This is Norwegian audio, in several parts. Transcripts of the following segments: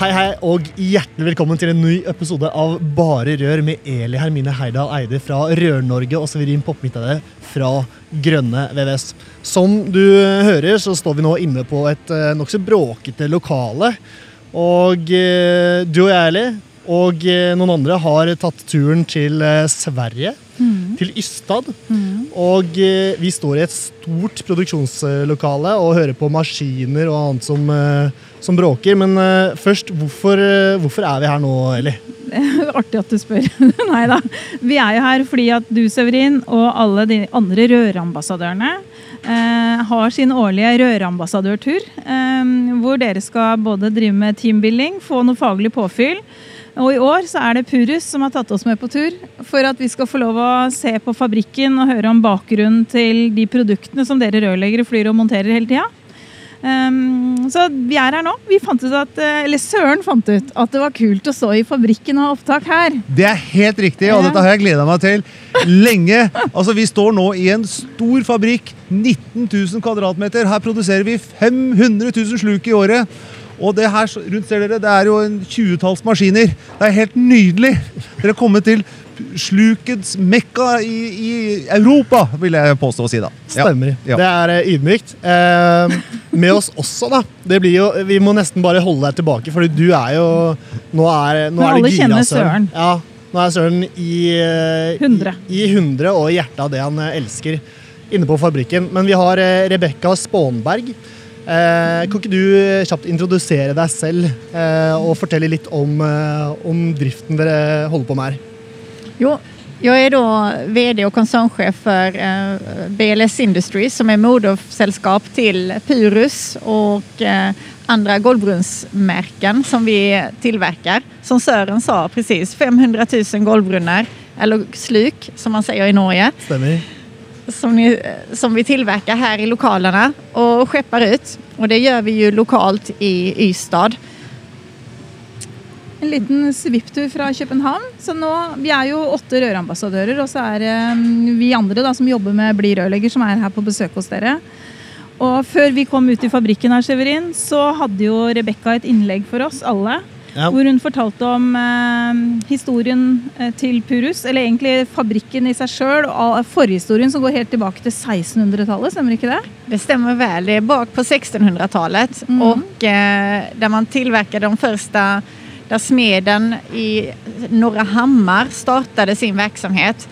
Hei, hei, og hjertelig velkommen til en ny episode av Bare Rør med Eli Hermine Heidal Eide fra Rør-Norge og Severin Popmitade fra Grønne VVS. Som du hører, så står vi nå inne på et uh, nokså bråkete lokale. Og uh, du og jeg, Eli, og uh, noen andre har tatt turen til uh, Sverige. Mm. Til Ystad. Mm. Og vi står i et stort produksjonslokale og hører på maskiner og annet som som bråker. Men først, hvorfor, hvorfor, er vi her nå, Eli? Artig at du spør. Nei da. Vi er jo her fordi at du, Severin, og alle de andre rørambassadørene eh, har sin årlige rørambassadørtur. hvor dere skal både drive med teambuilding, få noe faglig påfyll. Og i år så er det Purus som har tatt oss med på tur for at vi skal få lov å se på fabrikken og høre om bakgrunnen til de produktene som dere rørleggere flyr og monterer hele tida. Um, så vi er her nå. Vi fant ut at, eh, eller Søren fant ut at det var kult å stå i fabrikken og ha opptak her. Det er helt riktig, og dette har jeg gleda meg til lenge. Altså, Vi står nå i en stor fabrikk. 19 000 kvadratmeter. Her produserer vi 500 000 sluk i året. Og det her rundt ser dere, det er jo en tjuetalls maskiner. Det er helt nydelig. Dere er kommet til slukets mekka i, i, Europa, vil jeg påstå å si. da. Stemmer. Ja. Det er uh, ydmykt. Eh, med oss også, da. Det blir jo, vi må nesten bare holde deg tilbake, for du er jo Nå er, nå er alle gira, Søren. Ja, nå er Søren i, 100. I, i 100 og i hjertet av det han elsker, inne på fabrikken. Men vi har Rebekka Spånberg. Eh, kan ikke du kjapt introdusere deg selv eh, og fortelle litt om, eh, om, driften dere holder på med her? Jo, jeg er da VD og konsernsjef for eh, BLS Industries, som er moderselskap til Pyrus og eh, andre gulvbrunnsmerken som vi tilverker. Som Søren sa precis, 500 000 gulvbrunner, eller sluk som man sier i Norge. Stemmer. Som, ni, som, vi tilverker her i lokalene og skepper ut. Og det gjør vi jo lokalt i Ystad. En liten svipptur fra København. Så nå, Vi er jo åtte rørambassadører, og så er um, vi andre da, som jobber med Bli rørlegger, som er her på besøk hos dere. Og Før vi kom ut i fabrikken her, Severin, så hadde jo Rebekka et innlegg for oss alle. Ja. Hvor hun fortalte om eh, historien eh, til Purus, eller egentlig fabrikken i seg sjøl, og forhistorien som går helt tilbake til 1600-tallet, stemmer ikke det? Det stemmer vel. Det er bak på 1600-tallet, mm. og eh, der man tilverket de første der smeden i Norra Hammar startet sin verksamhet.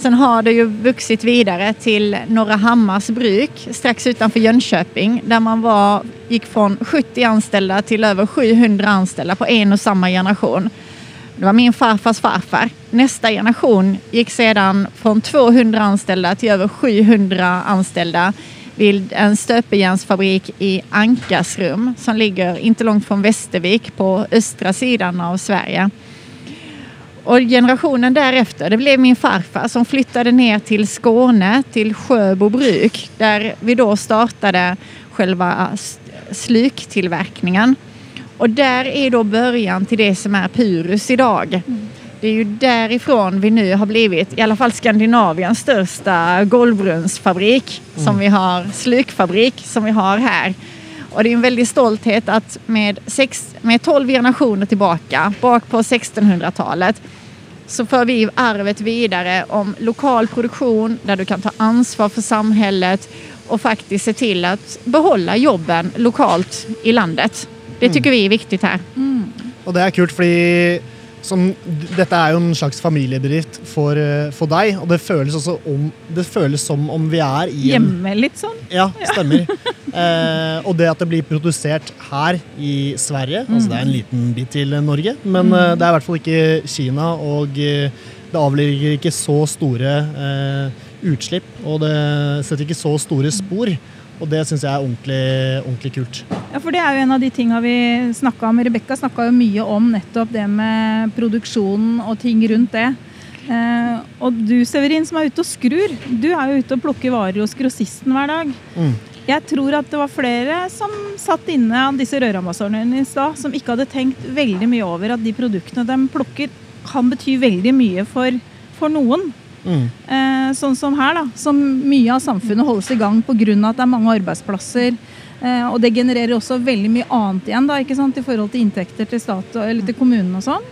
Sen har det ju vuxit vidare till Norra Hammars bruk strax utanför Jönköping där man var, gick från 70 anställda till över 700 anställda på en och samma generation. Det var min farfars farfar. Nästa generation gick sedan från 200 anställda till över 700 anställda vid en stöpejärnsfabrik i Ankasrum som ligger inte långt från Västervik på östra sidan av Sverige. Och generationen därefter, det blev min farfar som flyttade ner till Skåne, till Sjöbo bruk, där vi då startade själva sluktillverkningen. Och där är då början till det som är Purus idag. Det är ju därifrån vi nu har blivit, i alla fall Skandinaviens största golvbrunnsfabrik mm. som vi har, slukfabrik som vi har här. Och det är en väldig stolthet att med, sex, med 12 generationer tillbaka, bak på 1600-talet, så för vi arvet vidare om lokal produktion där du kan ta ansvar för samhället och faktiskt se till att behålla jobben lokalt i landet. Det tycker mm. vi är viktigt här. Mm. Och det är kul för som, dette er jo en slags familiebedrift for, eh, for, deg, og det føles også om, det føles som om vi er i en Hjemme, litt sånn? Ja, stemmer. eh, og det at det blir produsert her i Sverige, mm. altså det er en liten bit til Norge, men mm. eh, det er i hvert fall ikke Kina, og eh, det avligger ikke så store eh, utslipp, og det setter ikke så store spor. Og det syns jeg er ordentlig, ordentlig kult. Ja, for det er jo en av de tinga vi snakka om. Rebekka snakka jo mye om nettopp det med produksjonen og ting rundt det. Eh, og du Severin som er ute og skrur, du er jo ute og plukker varer hos grossisten hver dag. Mm. Jeg tror at det var flere som satt inne av disse rørambassadørene i stad, som ikke hadde tenkt veldig mye over at de produktene de plukker, kan bety veldig mye for, for noen. Eh, sånn som her, da. Som mye av samfunnet holdes i gang pga. at det er mange arbeidsplasser. Eh, og det genererer også veldig mye annet igjen da, ikke sant? i forhold til inntekter til stat eller til kommunen og sånn.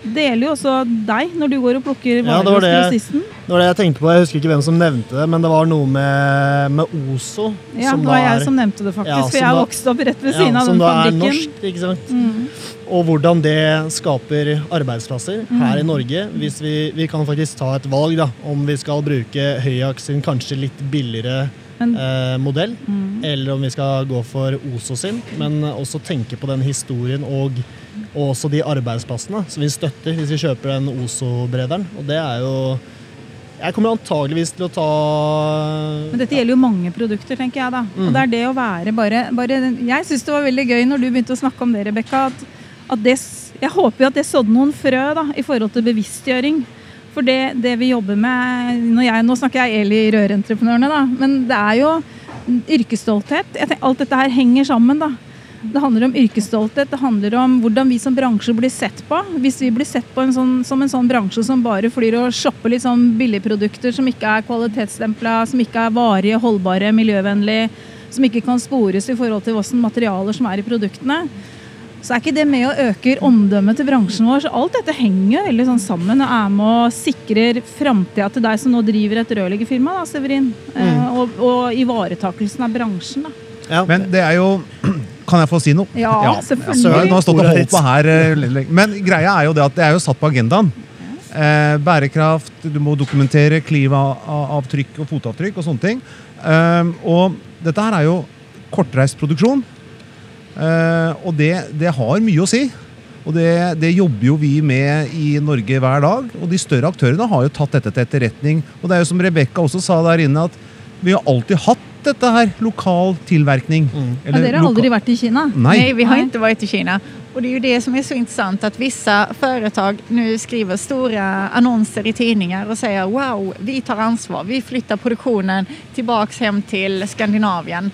Det gjelder jo også deg når du går og plukker Ja, det var hos det. grossisten. Det var det jeg tenkte på. Jeg husker ikke hvem som nevnte det, men det var noe med, med Ozo. Ja, som det var jeg som nevnte det, faktisk. Ja, for jeg vokste opp rett ved ja, siden av som da er norsk, ikke sant? Mm. Og hvordan det skaper arbeidsplasser her i Norge. Hvis vi, vi kan faktisk ta et valg da, om vi skal bruke Høyak sin kanskje litt billigere Men, eh, modell, mm. eller om vi skal gå for Ozo sin, men også tenke på den historien og, og også de arbeidsplassene som vi støtter hvis vi kjøper den Ozo-brederen. Og det er jo Jeg kommer antageligvis til å ta Men dette gjelder jo mange produkter, tenker jeg da. Mm. Og det er det å være bare, bare Jeg syns det var veldig gøy når du begynte å snakke om det, Rebekka. At, at det, jeg håper jo at det sådde noen frø da, i forhold til bevisstgjøring. For det, det vi jobber med jeg, Nå snakker jeg Eli Rørentreprenørene, da. Men det er jo yrkesstolthet. Tenker, alt dette her henger sammen, da. Det handler om yrkesstolthet, det handler om hvordan vi som bransje blir sett på. Hvis vi blir sett på en sånn, som en sånn bransje som bare flyr og shopper litt sånn billigprodukter som ikke er kvalitetsstempla, som ikke er varige, holdbare, miljøvennlige, som ikke kan spores i forhold til hvilke materialer som er i produktene, så er ikke det med å øke omdømmet til bransjen vår. Så alt dette henger veldig sånn sammen og er med og sikrer framtida til deg som nå driver et rørleggerfirma, da, Severin. Mm. og, og ivaretakelsen av bransjen, da. ja. Men det er jo Kan jeg få si noe? Ja, Så selvfølgelig. nå har jeg stått og holdt på her. eh. Men greia er jo det at det er jo satt på agendaen. Eh, bærekraft, du må dokumentere klimaavtrykk og fotavtrykk og sånne ting. Eh, og dette her er jo kortreist produksjon. Eh, og det, det har mye å si. Og det, det jobber jo vi med i Norge hver dag. Og de større aktørene har jo tatt dette til etterretning. Og det er jo som Rebekka også sa der inne, at vi har alltid hatt dette her. Lokal tilverkning. Mm. Ja, dere har aldri vært i Kina? Nei. Nei vi har ikke vært i Kina. Och det är ju det som är så intressant att vissa företag nu skriver stora annonser i tidningar och säger wow, vi tar ansvar. Vi flyttar produktionen tillbaks hem till Skandinavien.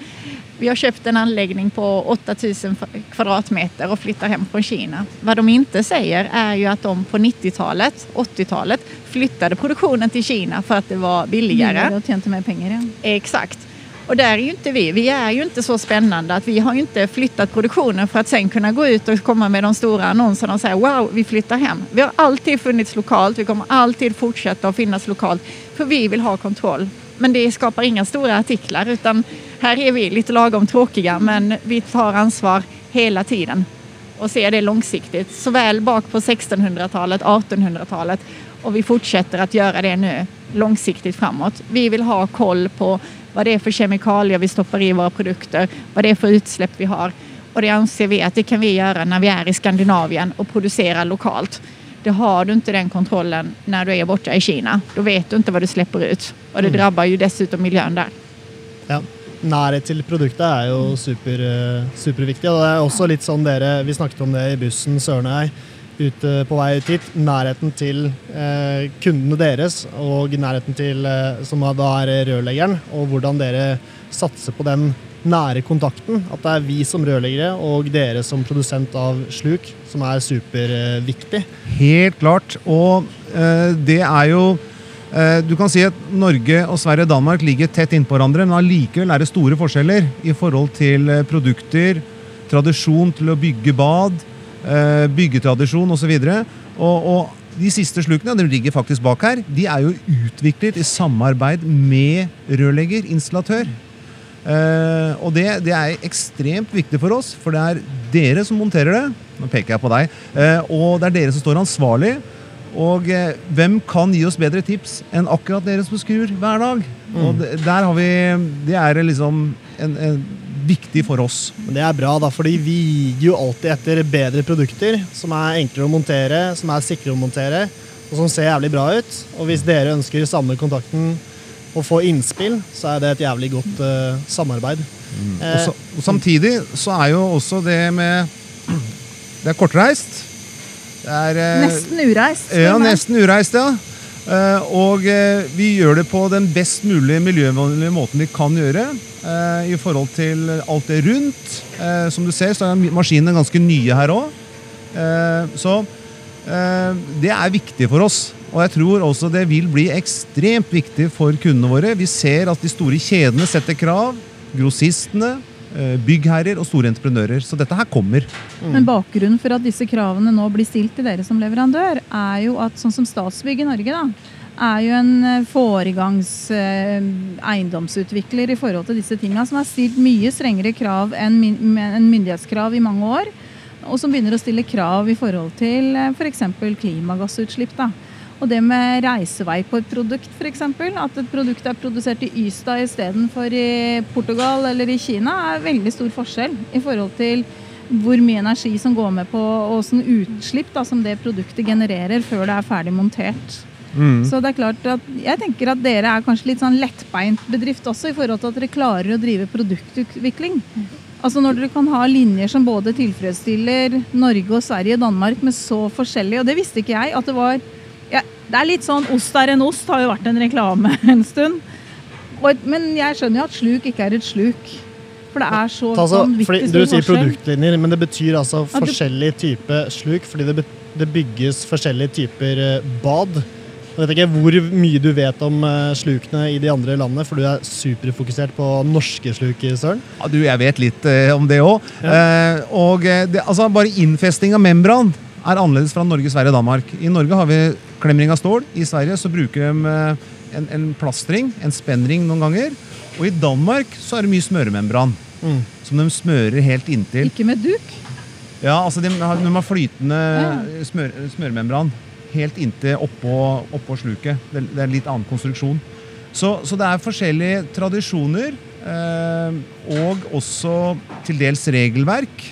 Vi har köpt en anläggning på 8000 kvadratmeter och flyttar hem från Kina. Vad de inte säger är ju att de på 90-talet, 80-talet flyttade produktionen till Kina för att det var billigare. Billigere og tjente mer penger igjen. Exakt. Och där är ju inte vi. Vi är ju inte så spännande att vi har ju inte flyttat produktionen för att sen kunna gå ut och komma med de stora annonserna och säga wow, vi flyttar hem. Vi har alltid funnits lokalt. Vi kommer alltid fortsätta att finnas lokalt för vi vill ha kontroll. Men det skapar inga stora artiklar utan här är vi lite lagom tråkiga men vi tar ansvar hela tiden och ser det långsiktigt. Såväl bak på 1600-talet, 1800-talet och vi fortsätter att göra det nu långsiktigt framåt. Vi vill ha koll på vad det är för kemikalier vi stoppar i våra produkter, vad det är för utsläpp vi har. Och det anser vi att det kan vi göra när vi är i Skandinavien och producerar lokalt. Det har du inte den kontrollen när du är borta i Kina. Då vet du inte vad du släpper ut. Och det drabbar ju dessutom miljön där. Ja. Nærhet til produktet er jo super, eh, superviktig. Og det er også litt sånn dere Vi snakket om det i bussen, og jeg, ute på vei ut hit. Nærheten til eh, kundene deres, og nærheten til eh, som da er rørleggeren, og hvordan dere satser på den nære kontakten. At det er vi som rørleggere og dere som produsent av sluk som er superviktig. Helt klart. Og eh, det er jo eh, Du kan si at Norge og Sverige og Danmark ligger tett innpå hverandre, men allikevel er det store forskjeller i forhold til eh, produkter, tradisjon til å bygge bad, eh, byggetradisjon osv. Og, og de siste slukene, de ligger faktisk bak her, de er jo utviklet i samarbeid med rørlegger, installatør. Uh, og det, det er ekstremt viktig for oss, for det er dere som monterer det. Nå peker jeg på deg. Uh, og det er dere som står ansvarlig. Og uh, hvem kan gi oss bedre tips enn akkurat dere som skrur hver dag? Og det, der har vi Det er liksom en, en viktig for oss. Men det er bra, da, fordi vi gir jo alltid etter bedre produkter som er enklere å montere, som er sikre å montere, og som ser jævlig bra ut. Og hvis dere ønsker samme kontakten og få innspill, så er det et jævlig godt uh, samarbeid. Og, Eh, så, og samtidig så er jo også det med Det er kortreist. Det er eh, Nesten ureist. Ja, nesten ureist, ja. Uh, og uh, vi gjør det på den best mulige miljøvennlige måten vi kan gjøre. Eh, I forhold til alt det rundt. Eh, som du ser, så er maskinene ganske nye her òg. så eh, det er viktig for oss. Og jeg tror også det vil bli ekstremt viktig for kundene våre. Vi ser at de store kjedene setter krav. Grossistene, eh, byggherrer og store entreprenører. Så dette her kommer. Men bakgrunnen for at disse kravene nå blir stilt til dere som leverandør, er jo at sånn som Statsbygg i Norge, da, er jo en eh, foregangs eh, eiendomsutvikler i forhold til disse tinga, som har stilt mye strengere krav enn myndighetskrav i mange år. Og som begynner å stille krav i forhold til f.eks. For klimagassutslipp. da. Og det med reisevei på et produkt, f.eks. At et produkt er produsert i Ystad istedenfor i Portugal eller i Kina, er veldig stor forskjell i forhold til hvor mye energi som går med på og sånn utslipp da, som det produktet genererer før det er ferdig montert. Så det er klart at jeg tenker at dere er kanskje litt sånn lettbeint bedrift også, i forhold til at dere klarer å drive produktutvikling. Altså Når dere kan ha linjer som både tilfredsstiller Norge og Sverige og Danmark med så forskjellig, og det visste ikke jeg, at det var ja, Det er litt sånn ost er en ost, har jo vært en reklame en stund. Og, men jeg skjønner jo at sluk ikke er et sluk. For det er så altså, vanvittig du sier produktlinjer, men det betyr altså forskjellig type sluk, fordi det, det bygges forskjellige typer eh, bad. Jeg vet ikke hvor mye du vet om eh, slukene i de andre landene, for du er superfokusert på norske sluk, Søren. Ja, du, jeg vet litt eh, om det òg. Eh, og eh, det, altså, bare innfesting av membran er annerledes fra Norge, Sverige og Danmark. I Norge har vi klemring av stål. I Sverige så bruker de eh, en, en plastring, en spennring noen ganger. Og i Danmark så er det mye smøremembran. Mm. Som de smører helt inntil. Ikke med duk. Ja, altså de har, de har flytende smør, smøremembran helt inntil oppå, oppå sluket. Det, det er en litt annen konstruksjon. Så, så det er forskjellige tradisjoner, eh, og også til dels regelverk.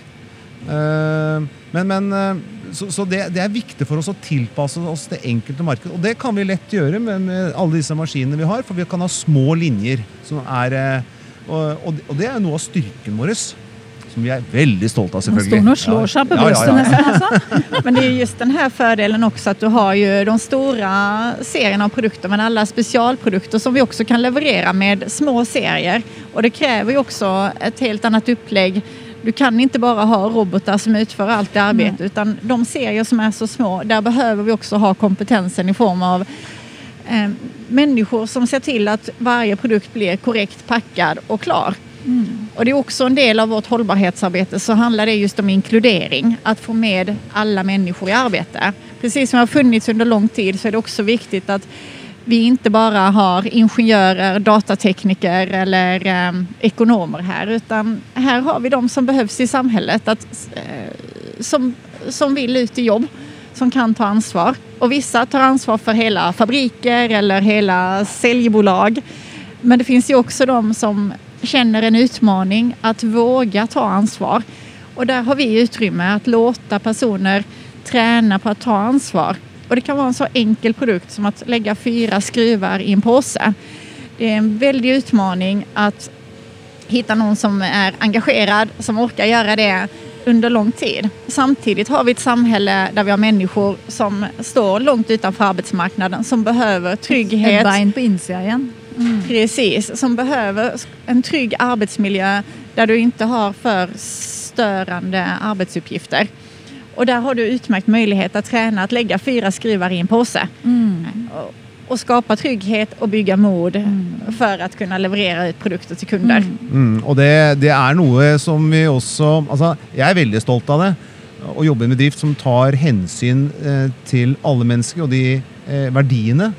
Eh, men, men eh, så, så det, det er viktig for oss å tilpasse oss det enkelte marked. Og det kan vi lett gjøre med, alle disse maskinene vi har, for vi kan ha små linjer. Som er, eh, og, og det er jo noe av styrken vår. Som vi er veldig stolte av, Han selvfølgelig. står nå og slår seg på Ja, ja, ja. nesten. altså. Men det är just den här fördelen också att du har ju de stora serierna av produkter men alla specialprodukter som vi också kan leverera med små serier. Och det kräver ju också ett helt annat upplägg. Du kan inte bara ha robotar som utför allt det arbeidet, utan de serier som är så små, där behöver vi också ha kompetensen i form av eh, människor som ser till att varje produkt blir korrekt packad och klar. Och det är också en del av vårt hållbarhetsarbete så handlar det just om inkludering, att få med alla människor i arbete. Precis som har funnits under lång tid så är det också viktigt att vi inte bara har ingenjörer, datatekniker eller eh, ekonomer här utan här har vi de som behövs i samhället att, eh, som, som vill ut i jobb, som kan ta ansvar. Och vissa tar ansvar för hela fabriker eller hela säljbolag. Men det finns ju också de som känner en utmaning att våga ta ansvar. Och där har vi utrymme att låta personer träna på att ta ansvar. Och det kan vara en så enkel produkt som att lägga fyra skruvar i en påse. Det är en väldig utmaning att hitta någon som är engagerad, som orkar göra det under lång tid. Samtidigt har vi ett samhälle där vi har människor som står långt utanför arbetsmarknaden, som behöver trygghet. trygghet, bein på innsida igjen. Precis, som behöver en trygg arbetsmiljö där du inte har för störande arbetsuppgifter. Och där har du utmärkt möjlighet att träna att lägga fyra skruvar i en påse. Och, och skapa trygghet och bygga mod för att kunna leverera ut produkter till kunder. Mm, og det, det er noe som vi også alltså, jeg er veldig stolt av det. Å jobbe med drift som tar hensyn eh, til alle mennesker og de eh, verdiene.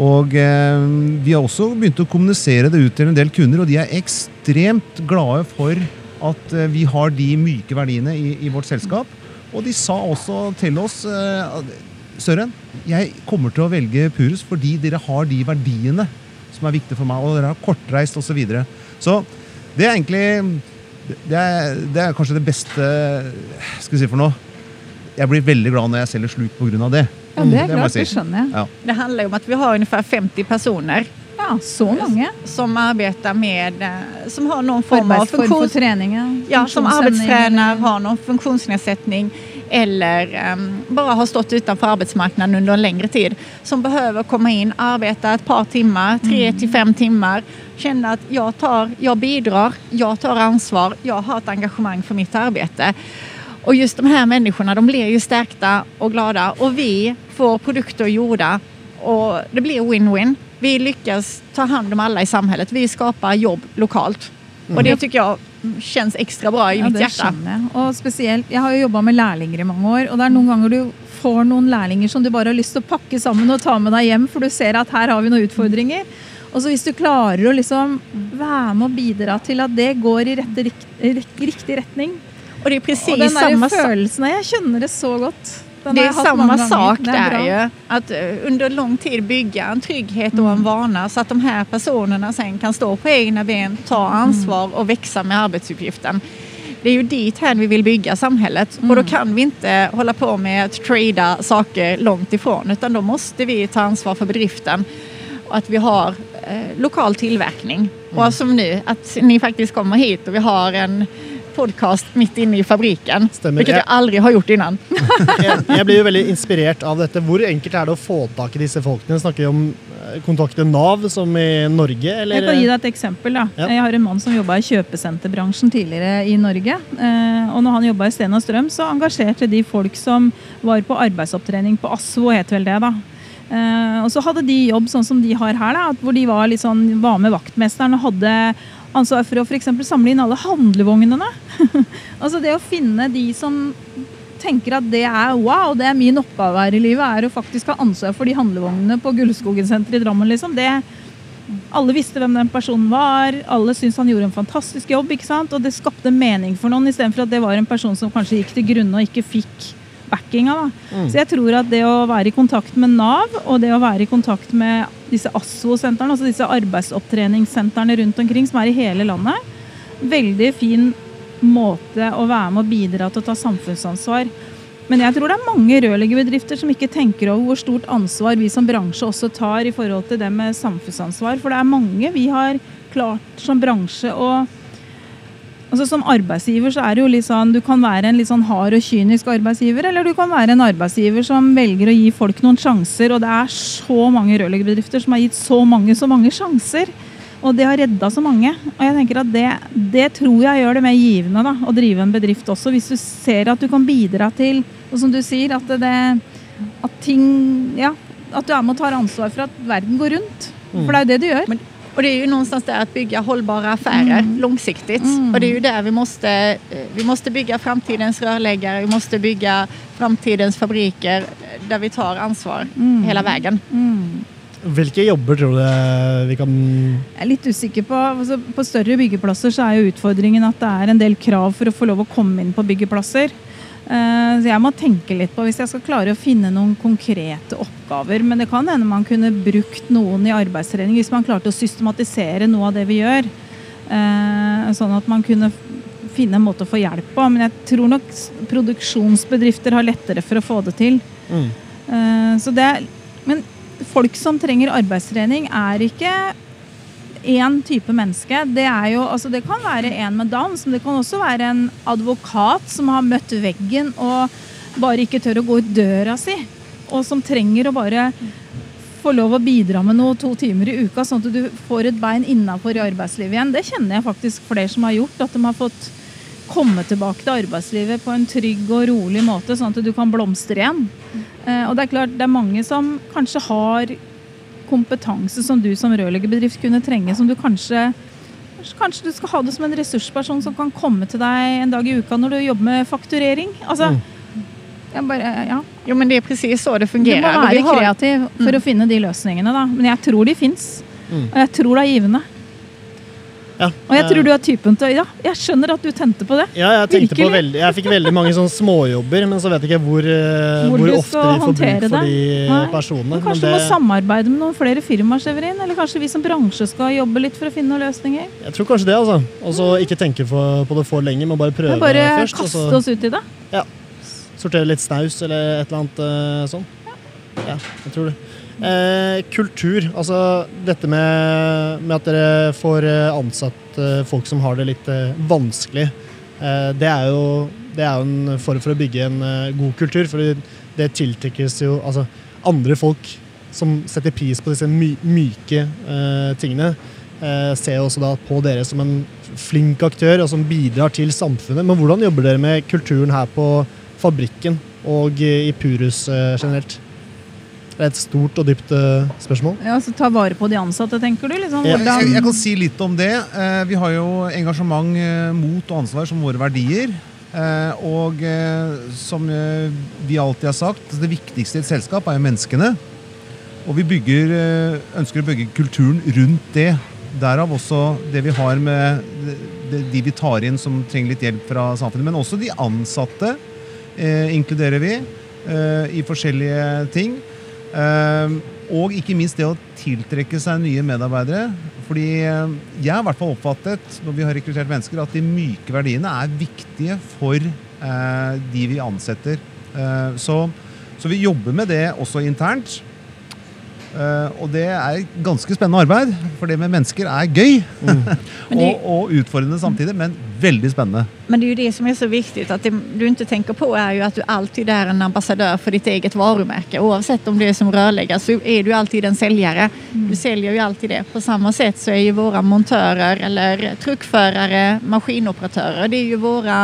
Og eh, vi har også begynt å kommunisere det ut til en del kunder, og de er ekstremt glade for at eh, vi har de myke verdiene i, i vårt selskap. Og de sa også til oss eh, Søren, jeg kommer til å velge Purus fordi dere har de verdiene som er viktige for meg, og dere har kortreist osv. Så, videre. så det er egentlig det er, det er kanskje det beste Skal vi si for noe Jeg blir veldig glad når jeg selger sluk pga. det. Ja, det er klart, det si. skjønner jeg. Ja. Det handler om at vi har omtrent 50 personer Ja, så mange. som arbetar med, eh, som har noen form av for trening. ja. Ja, som arbeidstrener, har noen funktionsnedsättning eller um, bare har stått utenfor arbeidsmarkedet under en lengre tid. Som behöver komme inn, arbeide et par timer, tre til fem timer. Kjenne at jeg, tar, jeg bidrar, jeg tar ansvar, jeg har et engagemang for mitt arbeid. Og just de här människorna, de blir ju stärkta och glada och vi får produkter gjorda och det blir win-win. Vi lyckas ta hand om alla i samhället. Vi skapar jobb lokalt. Och det tycker jag känns extra bra i Ja, mitt hjärta. skjønner jeg. Og spesielt, jeg har jo jobba med lærlinger i mange år, og det er noen ganger du får noen lærlinger som du bare har lyst til å pakke sammen og ta med deg hjem, for du ser at her har vi noen utfordringer. Og så hvis du klarer å liksom være med og bidra til at det går i rette, rik- rik- riktig retning Og det er precis Og den der samma følelsen Jeg kjenner det så godt. Den Det er är samma sak er där ju. Att eh, under lång tid bygga en trygghet och en vana så att de här personerna sen kan stå på egna ben, ta ansvar och växa med arbetsuppgiften. Det är ju dit här vi vill bygga samhället. Och då kan vi inte hålla på med att trada saker långt ifrån utan då måste vi ta ansvar för bedriften. Och att vi har eh, lokal tillverkning. Och som nu, att ni faktiskt kommer hit och vi har en podcast midt inne i fabriken. Stemmer. Hvilket jeg aldri har gjort innan. Jeg, jeg blir jo veldig inspirert av dette. Hvor enkelt er det å få tak i disse folkene? Snakker vi om eh, kontakte Nav, som i Norge, eller? Jeg kan gi deg et eksempel. da. Ja. Jeg har en mann som jobba i kjøpesenterbransjen tidligere i Norge. Eh, og når han jobba i Sten og Strøm, så engasjerte de folk som var på arbeidsopptrening på ASVO, het vel det. da. Eh, og så hadde de jobb sånn som de har her, da, hvor de var, litt sånn, var med vaktmesteren og hadde ansvar for å eksempel samle inn alle handlevognene. altså det å finne de som tenker at det er wow, det er min oppgave her i livet, er å faktisk ha ansvar for de handlevognene på Gullskogen senter i Drammen. liksom. Det, alle visste hvem den personen var, alle syntes han gjorde en fantastisk jobb. ikke sant? Og det skapte mening for noen, istedenfor at det var en person som kanskje gikk til grunne og ikke fikk backinga. da. Så jeg tror at det å være i kontakt med Nav, og det å være i kontakt med disse ASVO-sentrene, altså disse arbeidsopptreningssentrene rundt omkring som er i hele landet, veldig fin måte å være med og bidra til å ta samfunnsansvar. Men jeg tror det er mange rørleggerbedrifter som ikke tenker over hvor stort ansvar vi som bransje også tar i forhold til det med samfunnsansvar. For det er mange vi har klart som bransje å Altså Som arbeidsgiver så er det jo litt sånn du kan være en litt sånn hard og kynisk arbeidsgiver, eller du kan være en arbeidsgiver som velger å gi folk noen sjanser. Og det er så mange rørleggerbedrifter som har gitt så mange, så mange sjanser. Og det har redda så mange. Og jeg tenker at det, det tror jeg gjør det mer givende da, å drive en bedrift også. Hvis du ser at du kan bidra til, og som du sier, at det at ting Ja, at du er med og tar ansvar for at verden går rundt. For det er jo det du gjør. Men, och det är ju någonstans där att bygga hållbara affärer långsiktigt. Och det är ju där vi måste, vi måste bygga framtidens rörläggare, vi måste bygga framtidens fabriker där vi tar ansvar hela vägen. Hvilke jobber tror du vi kan Jeg er litt usikker på altså På større byggeplasser så er jo utfordringen at det er en del krav for å få lov å komme inn på byggeplasser. Eh, Så jeg må tenke litt på hvis jeg skal klare å finne noen konkrete oppgaver. Men det kan hende man kunne brukt noen i arbeidstrening hvis man klarte å systematisere noe av det vi gjør. Eh, Sånn at man kunne finne en måte å få hjelp på. Men jeg tror nok produksjonsbedrifter har lettere for å få det til. Mm. Eh, Så det men folk som trenger arbeidstrening, er ikke én type menneske. Det, er jo, altså det kan være en med dans, men det kan også være en advokat som har møtt veggen og bare ikke tør å gå ut døra si. Og som trenger å bare få lov å bidra med noe to timer i uka, sånn at du får et bein innafor i arbeidslivet igjen. Det kjenner jeg faktisk flere som har gjort. At de har fått komme tilbake til arbeidslivet på en trygg og rolig måte, sånn at du kan blomstre igjen. Eh, og det er klart, det er mange som kanskje har kompetanse som du som rørleggerbedrift kunne trenge, som du kanskje Kanskje du skal ha det som en ressursperson som kan komme til deg en dag i uka når du jobber med fakturering. Altså, jeg bare, ja. Jo men det er precis så det fungerer. Du må være har- kreativ for å finne de løsningene, da. Men jeg tror de fins. Mm. Og jeg tror det er givende. Ja, Og jeg tror du er typen til Ja, jeg skjønner at du tente på det. Ja, jeg tenkte på veldig, jeg fikk veldig mange sånne småjobber, men så vet jeg ikke hvor, eh, Hvor hvor, ofte vi får bruk for de Nei. personene. Men Men kanskje det, du må samarbeide med noen flere firmaer, Severin? Eller kanskje vi som bransje skal jobbe litt for å finne noen løsninger? jeg tror kanskje det, altså. Og så ikke tenke på det for lenge, men bare prøve Men bare først. Og kaste så oss ut i det. Sortere litt snaus eller et eller annet eh, sånn. Ja, jeg tror det. Eh, kultur, altså dette med, med at dere får eh, ansatt eh, folk som har det litt vanskelig, eh, det, er jo, det er en form for å bygge en god kultur. For det tiltrekkes jo altså, andre folk som setter pris på disse my myke eh, tingene. Ser jo også da på dere som en flink aktør og som bidrar til samfunnet. Men hvordan jobber dere med kulturen her på fabrikken og i Purus eh, generelt? Det er et stort og dypt eh, spørsmål. Ja, så Ta vare på de ansatte, tenker du? Liksom, Ja. Jeg, hvordan... jeg kan si litt om det. Eh, Vi har jo engasjement, eh, mot og ansvar som våre verdier. Eh, Og eh, som eh, vi alltid har sagt, det viktigste i et selskap er jo menneskene. Og vi bygger, eh, ønsker å bygge kulturen rundt det. Derav også det vi har med de, vi tar inn som trenger litt hjelp fra samfunnet. Men også de ansatte eh, inkluderer vi eh, i forskjellige ting. Eh, og ikke minst det å tiltrekke seg nye medarbeidere. Fordi eh, jeg har hvert fall oppfattet når vi har rekruttert mennesker, at de myke verdiene er viktige for eh, de vi ansetter. Eh, så, så vi jobber med det også internt. Eh, og det er ganske spennende arbeid, for det med mennesker er gøy. og, og utfordrende samtidig, men veldig spennende. Men det er jo det som er så viktig, at det du ikke tenker på er jo at du alltid er en ambassadør for ditt eget varemerke. Oavsett om det er som rørlegger, så er du alltid en selger. Du selger jo alltid det. På samme sett så er jo våre montører eller truckførere maskinoperatører. det er jo våre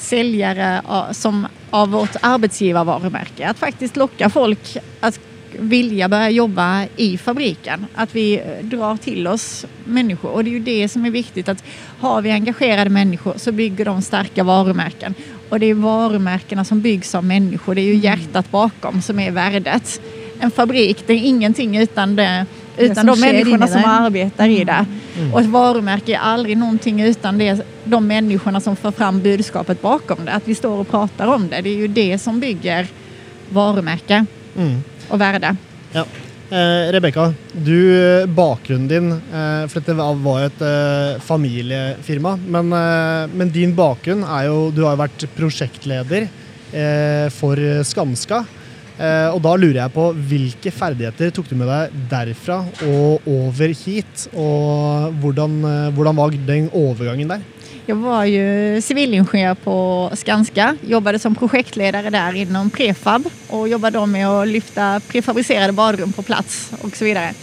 selgere av- som, av vårt arbeidsgivervaremerke. At faktisk lokke folk att vilja börja jobba i fabriken. Att vi eh, drar till oss människor. Och det är ju det som är viktigt. att Har vi engagerade människor så bygger de starka varumärken. Och det är varumärkena som byggs av människor. Det är ju hjärtat bakom som är värdet. En fabrik, det är ingenting utan, det, utan de människorna som arbetar i det. Och ett varumärke är aldrig någonting utan det, de människorna som för fram budskapet bakom det. Att vi står och pratar om det. Det är ju det som bygger varumärke Mm. Och det. Ja. Eh, Rebekka, eh, bakgrunnen din eh, For dette var jo et eh, familiefirma. Men, eh, men din bakgrunn er jo Du har jo vært prosjektleder eh, for Skanska. Og da lurer jeg på hvilke ferdigheter tok du med deg derfra og over hit? Og hvordan, hvordan var den overgangen der? Jag var ju civilingenjör på Skanska, jobbade som projektledare där inom prefab och jobbade med att lyfta prefabricerade badrum på plats och så vidare.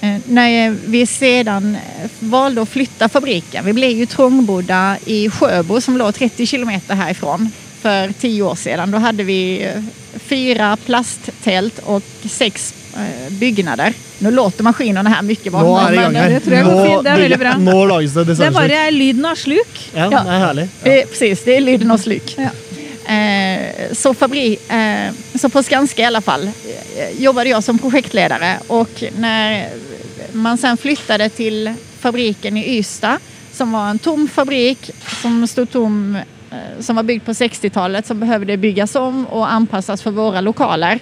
Eh, När vi sedan valde att flytta fabriken, vi blev ju trångbodda i Sjöbo som låg 30 kilometer härifrån för tio år sedan. Då hade vi eh, fyra plasttält och sex eh, byggnader. Nu låter maskinene her mye vann. Nå er det i gang her. det tror jeg går Nå, fint. Det er veldig bra. nå lages det Det er bare lyden av sluk. Ja, Ja. det er herlig. Det är, precis, det er lyden av sluk. Ja. Eh, så, fabri, eh, så på Skanska i alla fall eh, jobbade jag som projektledare och när man sen flyttade till fabriken i Ystad som var en tom fabrik som stod tom eh, som var byggd på 60-talet som behövde byggas om och anpassas för våra lokaler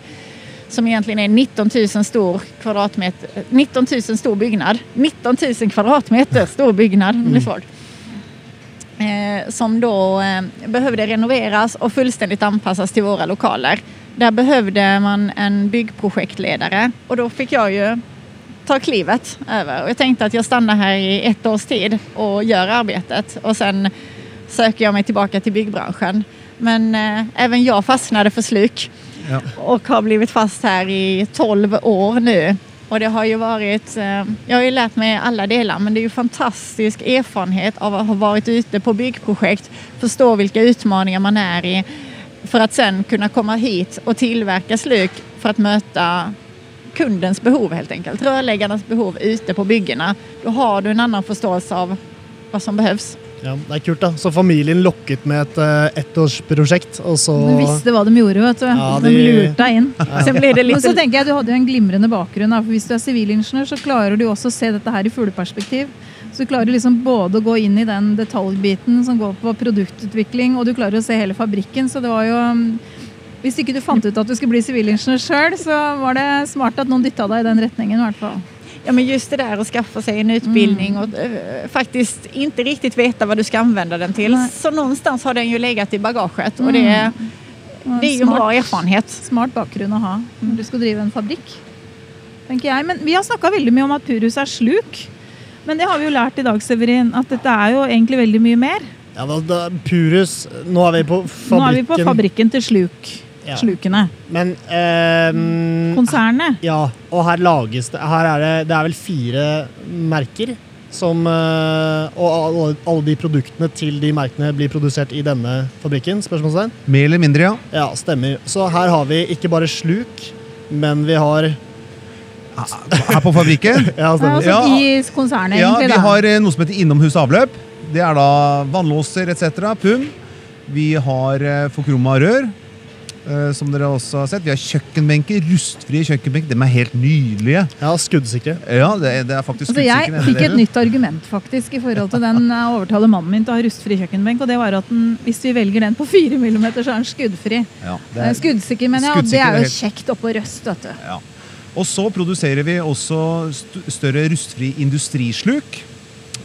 som egentligen är 19 000 stor kvadratmeter, 19 000 stor byggnad. 19 000 kvadratmeter stor byggnad, det blir svårt eh, som då eh, behövde renoveras och fullständigt anpassas till våra lokaler. Där behövde man en byggprojektledare och då fick jag ju ta klivet över. Och jag tänkte att jag stannar här i ett års tid och gör arbetet och sen söker jag mig tillbaka till byggbranschen. Men eh, även jag fastnade för sluk Ja. och har blivit fast här i 12 år nu. Och det har ju varit, jeg jag har ju lärt mig alla delar men det är ju fantastisk erfarenhet av att ha varit ute på byggprojekt, förstå vilka utmaningar man är i för att sen kunna komma hit och tillverka sluk för att möta kundens behov helt enkelt. Rörläggarnas behov ute på byggena. Då har du en annan förståelse av vad som behövs. Ja, det er kult, da. Så familien lokket med et uh, ettårsprosjekt, og så Du visste hva de gjorde, vet du. Ja, de... de- lurte deg inn. Ja. Så litt... Men så tenker jeg Du hadde jo en glimrende bakgrunn. Da, for Hvis du er sivilingeniør, så klarer du også å se dette her i fugleperspektiv. Så du klarer liksom både å gå inn i den detaljbiten som går på produktutvikling, og du klarer å se hele fabrikken. Så det var jo um, Hvis ikke du fant ut at du skulle bli sivilingeniør sjøl, så var det smart at noen dytta deg i den retningen. i hvert fall. Ja, men just det där att skaffa sig en utbildning och uh, faktiskt inte riktigt veta vad du ska använda den till. Nej. Så någonstans har den ju legat i bagaget och det Og Det är ju en bra erfarenhet. Smart bakgrunn å ha når du skal drive en fabrikk. tenker jeg. Men Vi har snackat veldig mye om at Purus er sluk. Men det har vi jo lært i dag, Severin, at dette er jo egentlig veldig mye mer. Ja, da, da, Purus Nå er vi på fabrikken. Nå er vi på fabrikken til sluk. Ja. Slukene. Men ehm, Konsernet. Ja, og her lages det Her er det Det er vel fire merker som eh, Og alle, alle de produktene til de merkene blir produsert i denne fabrikken? Spørsmålstegn? Mer eller mindre, ja. Ja, stemmer. Så her har vi ikke bare sluk, men vi har Her på fabrikken. Ja, Ja, stemmer. altså Ja. I konsernet, Ja, egentlig. vi da. har eh, noe som heter innomhus avløp. Det er da vannlåser etc. Pum. Vi har eh, rør, eh, som dere også har sett. Vi har kjøkkenbenker, rustfrie kjøkkenbenker. De er helt nydelige. Ja, skuddsikre. Ja, det er, det er faktisk Altså, jeg fikk et nytt argument faktisk i forhold til den jeg overtaler mannen min til å ha rustfri kjøkkenbenk. og det var at den, Hvis vi velger den på 4 mm, så er den skuddfri. Ja, det Eh, er, Skuddsikker, mener jeg. Og det er er jo kjekt oppå røst. vet du. ja. Og så produserer vi også st større rustfri industrisluk.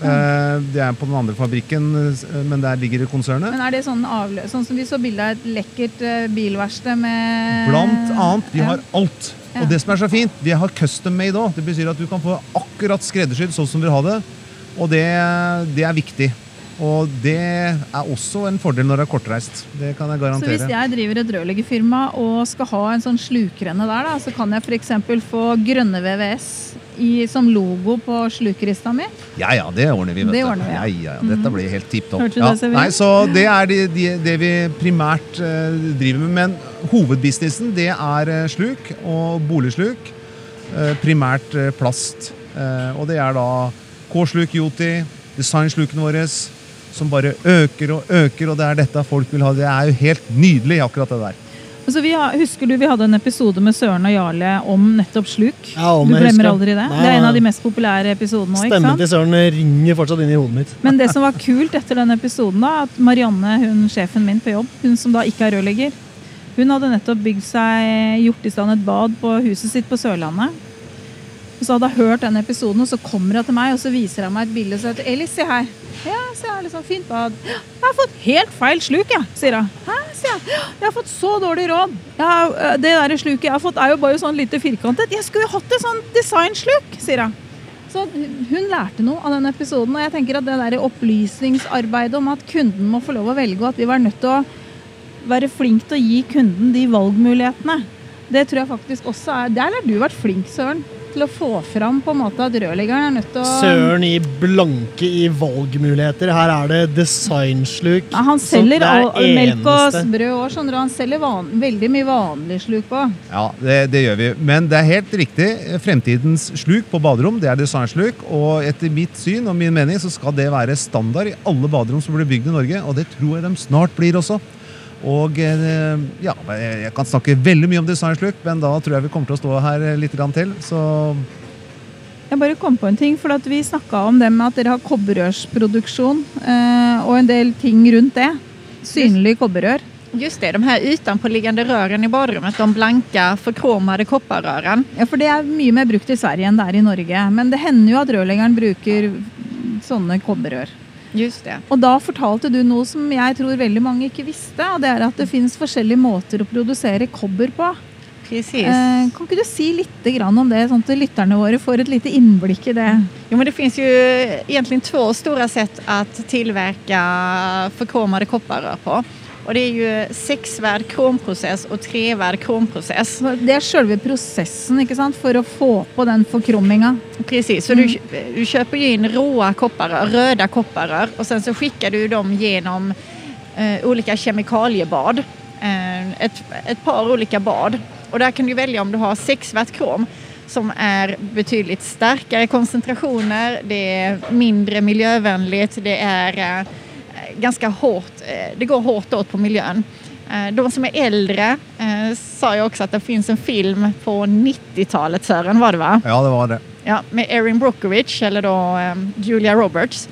Eh, det er på den andre fabrikken, eh, men der ligger konsernet. Men er det sånn avløs, Sånn som vi så bilde av et lekkert eh, bilverksted med Blant annet, vi har alt. Ja. Og det som er så fint, vi har custom made òg. Det betyr at du kan få akkurat skreddersydd sånn som du vil ha det. Og det, det er viktig. Og det er også en fordel når det er kortreist. Det kan jeg garantere. Så hvis jeg driver et rørleggerfirma og skal ha en sånn slukrenne der, da, så kan jeg f.eks. få grønne VVS i, som logo på slukrista mi. Ja ja, det ordner vi. vet Det ordner vi, ja. ja, ja, Dette blir helt tipp topp. Ja. det? Nei, så det er de, de, det vi primært uh, driver med. Men hovedbusinessen det er eh, sluk og boligsluk. Uh, primært plast. Og det er da K-sluk, Yoti, designslukene våre, som bare øker og øker, og det er dette folk vil ha. Det er jo helt nydelig, akkurat det der. Altså, vi har, husker du vi hadde en episode med Søren og Jarle om nettopp sluk? Ja, om du glemmer aldri det? Nei, Det er en av de mest populære episodene òg. Stemmen til Søren ringer fortsatt inn i hodet mitt. Men det som var kult etter den episoden, da, at Marianne, hun sjefen min på jobb, hun som da ikke er rørlegger, hun hadde nettopp bygd seg, gjort i stand et bad på huset sitt på Sørlandet. Og så hadde jeg hørt den episoden, og så kommer hun til meg og så viser hun meg et bilde. Og så sier Elis, se her. Ja, se her, liksom fint bad. Jeg har fått helt feil sluk, jeg, sier hun. Hæ, sier jeg. Jeg har fått så dårlig råd. Ja, det der sluket jeg har fått, er jo bare sånn lite firkantet. Jeg skulle jo hatt et sånn designsluk, sier hun. Så hun lærte noe av den episoden, og jeg tenker at det der opplysningsarbeidet om at kunden må få lov å velge, og at vi var nødt til å være flink til å gi kunden de valgmulighetene, det tror jeg faktisk også er Der har du vært flink, Søren, til å få fram på en måte at rørleggeren er nødt til å Søren i blanke i valgmuligheter. Her er det designsluk. ja, Han som selger det er all, melk og brød òg, skjønner du. Han selger van, veldig mye vanlig sluk på. Ja, det, det gjør vi. Men det er helt riktig. Fremtidens sluk på baderom det er designsluk. Og etter mitt syn og min mening så skal det være standard i alle baderom som blir bygd i Norge. Og det tror jeg de snart blir også. Og eh, ja, jeg kan snakke veldig mye om designsluk, men da tror jeg vi kommer til å stå her litt til. Så Jeg bare kom på en ting, for at vi snakka om det med at dere har kobberrørsproduksjon eh, og en del ting rundt det. Synlig kobberrør. Just det, de her utenpåliggende rørene i baderommet. de blanke, forkromede kopperrørene. Ja, for det er mye mer brukt i Sverige enn det er i Norge. Men det hender jo at rørleggeren bruker sånne kobberrør. Just det. Og da fortalte du noe som jeg tror veldig mange ikke visste, og det er at det finnes forskjellige måter å produsere kobber på. Precis. Eh, kan ikke du si litt om det, sånn at lytterne våre får et lite innblikk i det? Jo, men det finnes jo egentlig två stora sätt att tillverka förkromade kopparrör på. Och det er jo seks hver kromprosess og tre hver kromprosess. Det er selve prosessen ikke sant, for å få på den forkrumminga. Precis, så du, du kjøper inn in råa kopparrör, röda kopparrör og sen så sender du dem gjennom eh, olika kemikaliebad. Eh, et, ett par olika bad. Og der kan du velge om du har 6 hvert krom som er betydelig sterkere koncentrationer, det er mindre miljøvennlig, det er eh, ganska hårt, eh, det går hårt åt på miljön. Eh, De som är äldre eh, sa jo också att det finns en film på 90-talet, Sören var det va? ja, det var det. Ja, med Erin Brockovich, eller då Julia Roberts,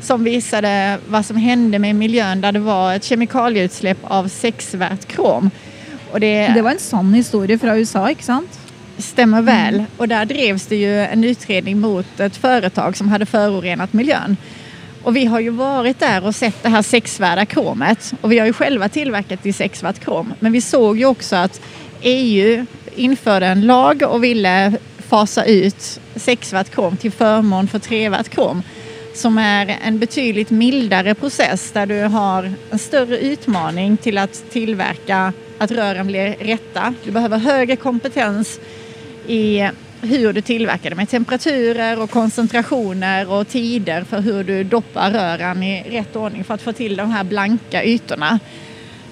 som visade vad som hände med miljön där det var ett kemikalieutsläpp av sexvärt krom. Och det, Det var en sann historie fra USA, ikke sant? Stemmer vel. Og der drevs det jo en utredning mot et företag som hadde forurenset miljön. Och vi har ju varit där och sett det här sexvärda kromet och vi har ju själva tillverkat i sexvärt krom. Men vi såg ju också att EU införde en lag och ville fasa ut sexvärt krom till förmån för trevärt krom som är en betydligt mildare process där du har en större utmaning till att tillverka att rören blir rätta. Du behöver högre kompetens i hur du tillverkar det med temperaturer och koncentrationer och tider för hur du doppar rören i rätt ordning för att få till de här blanka ytorna.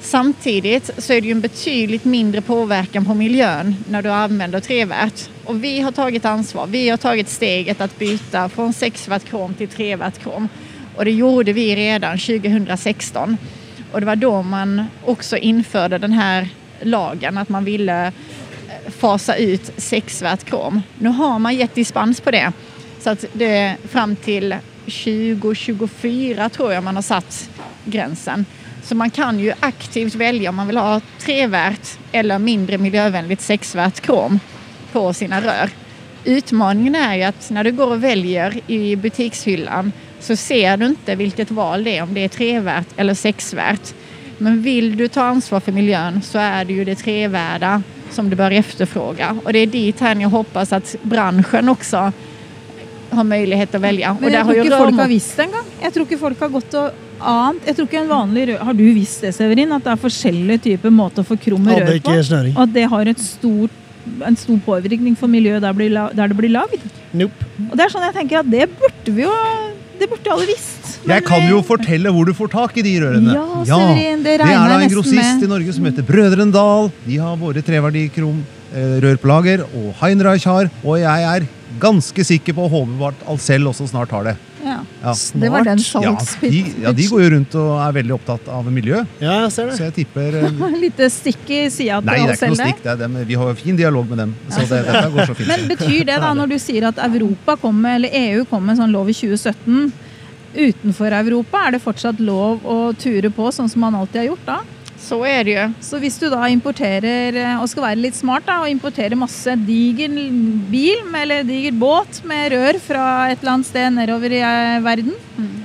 Samtidigt så är det ju en betydligt mindre påverkan på miljön när du använder trevärt. Och vi har tagit ansvar. Vi har tagit steget att byta från 6 watt krom till 3 watt krom. Och det gjorde vi redan 2016. Och det var då man också införde den här lagen att man ville fasa ut sexvärt krom. Nu har man gett dispens på det. Så att det fram till 2024 tror jag man har satt gränsen. Så man kan ju aktivt välja om man vill ha trevärt eller mindre miljövänligt sexvärt krom på sina rör. Utmaningen är ju att när du går och väljer i butikshyllan så ser du inte vilket val det är, om det är trevärt eller sexvärt. Men vill du ta ansvar för miljön så är det ju det trevärda som du bör efterfråga. Och det är dit här jag hoppas att branschen också har möjlighet att välja. Men har tror ju ikke folk har visst det engang. Jeg tror ikke folk har gått og annet. Jeg tror ikke en vanlig rød Har du visst det, Severin? At det er forskjellige typer måter å få krum rød rør på? snøring. Og at det har et stort, en stor påvirkning for miljøet der, blir der det blir lagd? Nope. Og det er sånn jeg tenker at det burde vi jo Det burde alle visst. Men Jeg kan jo fortelle hvor du får tak i de rørene. Ja, Severin, det det er da en grossist med. i Norge som heter Brødrene Dal. De har våre treverdikrom eh, rør på lager, og Heinreich har. Og jeg er ganske sikker på at Alcel også snart har det. Ja. Ja. Det var den Snart. Ja, de, ja, de går jo rundt og er veldig opptatt av miljø, Ja, jeg ser så det. jeg tipper eh, Lite stikk i sida Nei, det er ikke noe stikk. Er. Vi har jo fin dialog med dem. Så det, dette går så fint. Men betyr det da, når du sier at Europa kommer, eller EU kom med en sånn lov i 2017, utenfor Europa er det fortsatt lov å ture på sånn som man alltid har gjort da? Så er det jo. Så hvis du da importerer, eh, og skal være litt smart da, og importerer masse diger bil med, eller diger båt med rør fra et eller annet sted nedover i eh, verden, mm.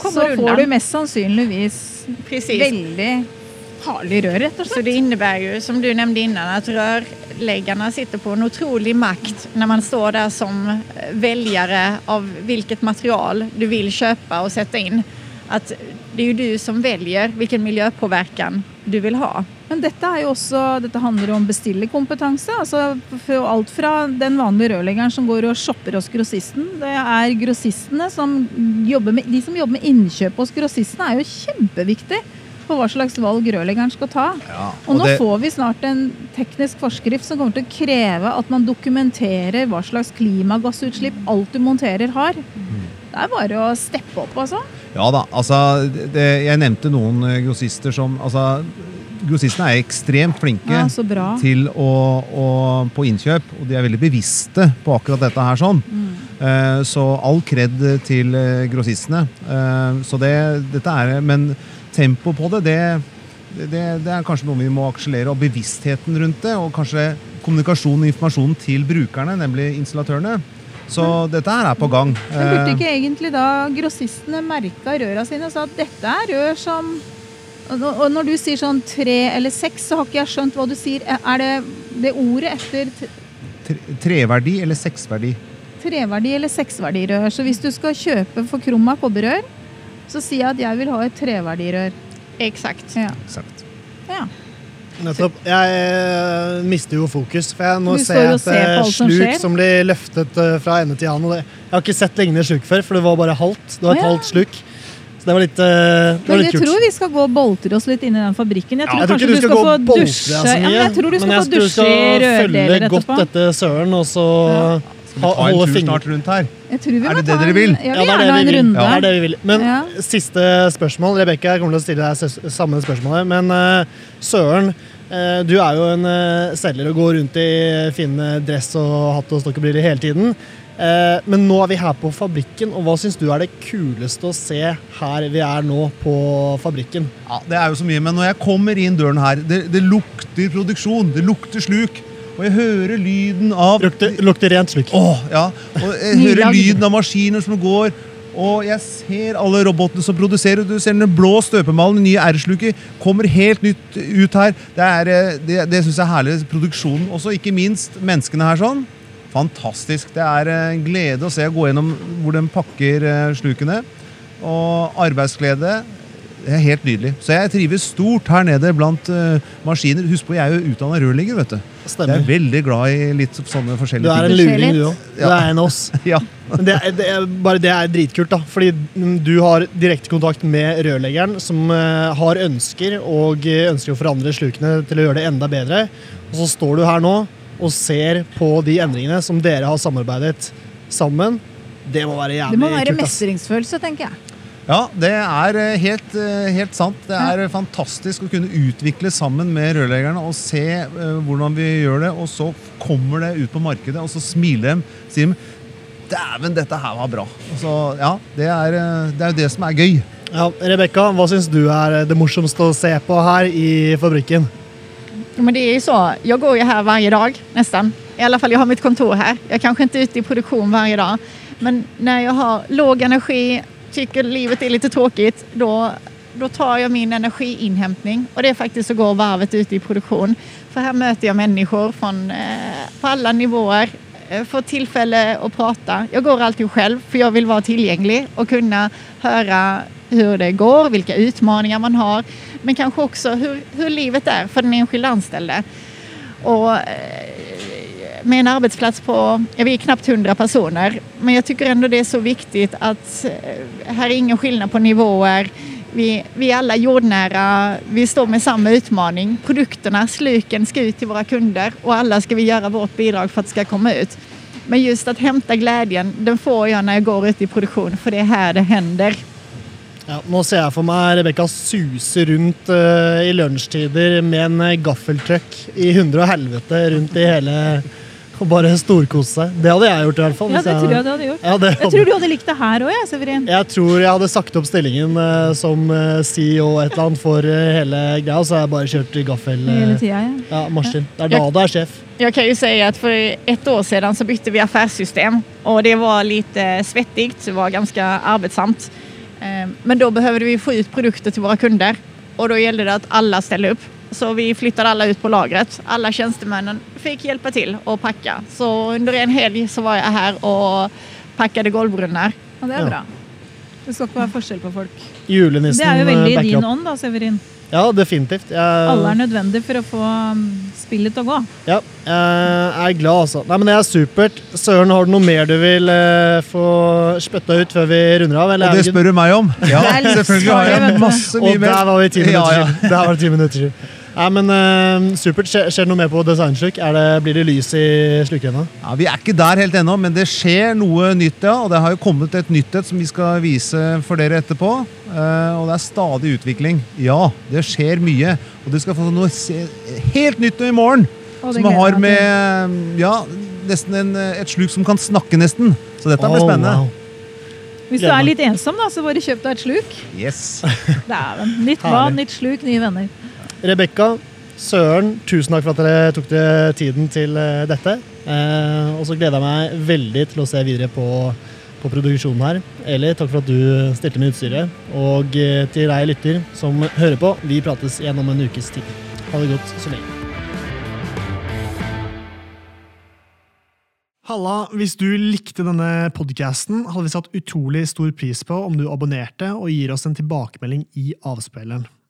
så du får du mest sannsynligvis Precis. veldig farlig rør, rett og slett. Så det innebærer jo, som du nevnte innan, at rørleggerne sitter på en otrolig makt når man står der som velgere av hvilket material du vil kjøpe og sette inn. At det er jo du som velger hvilken miljöpåverkan du vil ha. Men dette, er jo også, dette handler jo om bestillerkompetanse. Altså alt fra den vanlige rørleggeren som går og shopper hos grossisten. Det er grossistene som jobber med, De som jobber med innkjøp hos grossistene, er jo kjempeviktig på hva slags valg rørleggeren skal ta. Ja, Og nå det- får vi snart en teknisk forskrift som kommer til å kreve at man dokumenterer hva slags klimagassutslipp alt du monterer har. Det er bare å steppe opp, altså. Ja da, altså det, Jeg nevnte noen eh, grossister som altså, Grossistene er ekstremt flinke Ja, til å, å, på innkjøp, og de er veldig bevisste på akkurat dette her. sånn. Eh, så all kred til eh, grossistene. Eh, så det, dette er Men tempoet på det, det, det, det er kanskje noe vi må akselere. Og bevisstheten rundt det, og kanskje kommunikasjon og informasjon til brukerne, nemlig installatørene. Så dette her er på gang. Men burde Eh, ikke egentlig da grossistene merka røra sine og sa at dette er rør som og når- du sier sånn tre eller seks, så har ikke jeg skjønt hva du sier. Er det det ordet etter tre- treverdi eller seksverdi? treverdi eller seksverdirør? Så hvis du skal kjøpe for krumma kobberrør, så sier jeg at jeg vil ha et treverdirør. Exakt. Ja. Exakt. ja. Nettopp. Jeg eh, mister jo fokus, for jeg nå Du ser jeg et eh, alt som sluk som blir løftet eh, fra ende til annen. Jeg har ikke sett lignende sluk før, for det var bare halvt. Det var et ja. halvt sluk. Så det var litt, det var Men litt jeg tror vi skal gå og boltre oss litt inn i den fabrikken. Jeg Ja, tror jeg tror kanskje du skal gå få dusje. Ja, men jeg tror du skal men få jeg tror du dusje i skal følge godt etter søren, og så Skal ha, ta en tur snart rundt her? Jeg tror vi Er må det ta det dere vil? Ja, det er det vi vil. runde. Ja, det er det vi vil. Men Ja. siste spørsmål. Rebekka, jeg kommer til å stille deg samme spørsmålet. Men uh, Søren, uh, du er jo en uh, selger og går rundt i fine dress og hatt og stokkebriller hele tiden. Eh, men nå er vi her på fabrikken, og hva syns du er det kuleste å se her vi er nå på fabrikken? Ja, Det er jo så mye, men når jeg kommer inn døren her, det, det lukter produksjon, det lukter sluk. Og jeg hører lyden av Lukter, lukter rent sluk. Åh, ja. Og jeg hører lyden av maskiner som går. Og jeg ser alle robotene som produserer. Du ser den blå støpemalen, den nye R-sluket, kommer helt nytt ut her. Det, er, eh, det, det syns jeg er herlig. Produksjonen også, ikke minst menneskene her sånn. Fantastisk. Det er en glede å se å gå gjennom hvor de pakker eh, slukene. Og arbeidsglede. Det er helt nydelig. Så jeg trives stort her nede blant maskiner. Husk på, jeg er jo utdanna rørlegger, vet du. Jeg er veldig glad i litt sånne forskjellige ting. Du er en luring, du òg. Du er en av oss. Ja. Men det, det er, bare det er dritkult, da. Fordi du har direkte kontakt med rørleggeren, som eh, har ønsker, og eh, ønsker å forandre slukene til å gjøre det enda bedre. Og så står du her nå og ser på de endringene som dere har samarbeidet sammen. Det må være Det må være kult. mestringsfølelse, tenker jeg. Ja, det er eh, helt, eh, helt sant. Det er eh, fantastisk å kunne utvikle sammen med rørleggerne og se hvordan vi gjør det. Og så kommer det ut på markedet, og så smiler de. Sier de Dæven, dette her var bra. Så, ja, det er, det er jo det som er gøy. Ja, Rebekka, hva syns du er det morsomste å se på her i fabrikken? Men det är ju så, jag går ju här varje dag nästan. I alla fall jag har mitt kontor här. Jag kanske inte är ute i produktion varje dag. Men när jag har låg energi, tycker livet är lite tråkigt, då, då tar jag min energiinhämtning. Och det är faktiskt att gå varvet ute i produktion. För här möter jag människor från, eh, på alla nivåer. Eh, Får tillfälle att prata. Jag går alltid själv för jag vill vara tillgänglig och kunna höra hur det går, vilka utmaningar man har. Men kanske också hur, hur livet är för den enskilda anställde. Och eh, med en arbetsplats på, ja, vi är knappt 100 personer, men jag tycker ändå det är så viktigt att eh, här är ingen skillnad på nivåer. Vi, vi är alla jordnära, vi står med samma utmaning. Produkterna, sluken ska ut till våra kunder och alla ska vi göra vårt bidrag för att det ska komma ut. Men just att hämta glädjen, den får jag när jag går ut i produktion, för det är här det händer. Ja, nå ser jeg for meg Rebekka suse rundt uh, i lunsjtider med en eh, gaffeltruck i hundre og helvete rundt i hele Og bare storkose seg. Det hadde jeg gjort, i hvert fall. Ja, det tror jeg du hadde gjort. Ja, det Jeg tror du hadde likt det her òg, jeg, Severin. Jeg tror jeg hadde sagt opp stillingen uh, som eh, CEO et eller annet for uh, hele greia, så har jeg bare kjørt gaffel... Hele tida, ja. ja, maskin. Det er da du er sjef. Jeg kan jo si at For ett år siden så bytte vi affærssystem, og det var litt svettig. det var ganske arbeidsomt. Men da behøvde vi få ut produkter til våre kunder og da gjelder det at alle stiller upp. Så vi flyttade alla ut på lagret. Alla tjänstemännen fick hjälpa till och packa. Så under en helg så var jag här och packade golvbrunnar. ja. Det er Ja. bra. Det skal ikke være forskjell på folk. Julenissen Det er jo eh, veldig i din ånd, da, Severin. Ja, definitivt. Jeg, Alle er nødvendig for å få um, spillet til å gå. Ja, jeg er glad, altså. Nei, men Det er supert. Søren, har du noe mer du vil eh, få spytta ut før vi runder av? Eller Og det spør du meg om. Ja, selvfølgelig har jeg masse mye mer. Og der var vi ti minutter Ja, ja. Der var det ti minutter siden. Nei, men uh, Supert. Skjer, skjer det noe mer på designsluk? Er det, blir det lys i slukrenna? Ja, Vi er ikke der helt ennå, men det skjer noe nytt, ja. Og det har jo kommet et nytt et som vi skal vise for dere etterpå. Uh, og det er stadig utvikling. Ja, det skjer mye. Og du skal få noe se- helt nytt i morgen. Og Som har med ja, nesten en, et sluk som kan snakke, nesten. Så dette blir Oh, spennende. wow. Hvis du er litt ensom, da, så bare kjøp deg et sluk. Yes. Dæven. Nytt vann, nytt sluk, nye venner. Rebekka, Søren, tusen takk for at dere tok dere tiden til eh, dette. Eh, og så gleder jeg meg veldig til å se videre på, på produksjonen her. Eli, takk for at du stilte med utstyret. Og eh, til deg lytter som hører på, vi prates igjen om en ukes tid. Ha det godt så lenge. Halla, hvis du likte denne podcasten, hadde vi satt utrolig stor pris på om du abonnerte og gir oss en tilbakemelding i avspilleren.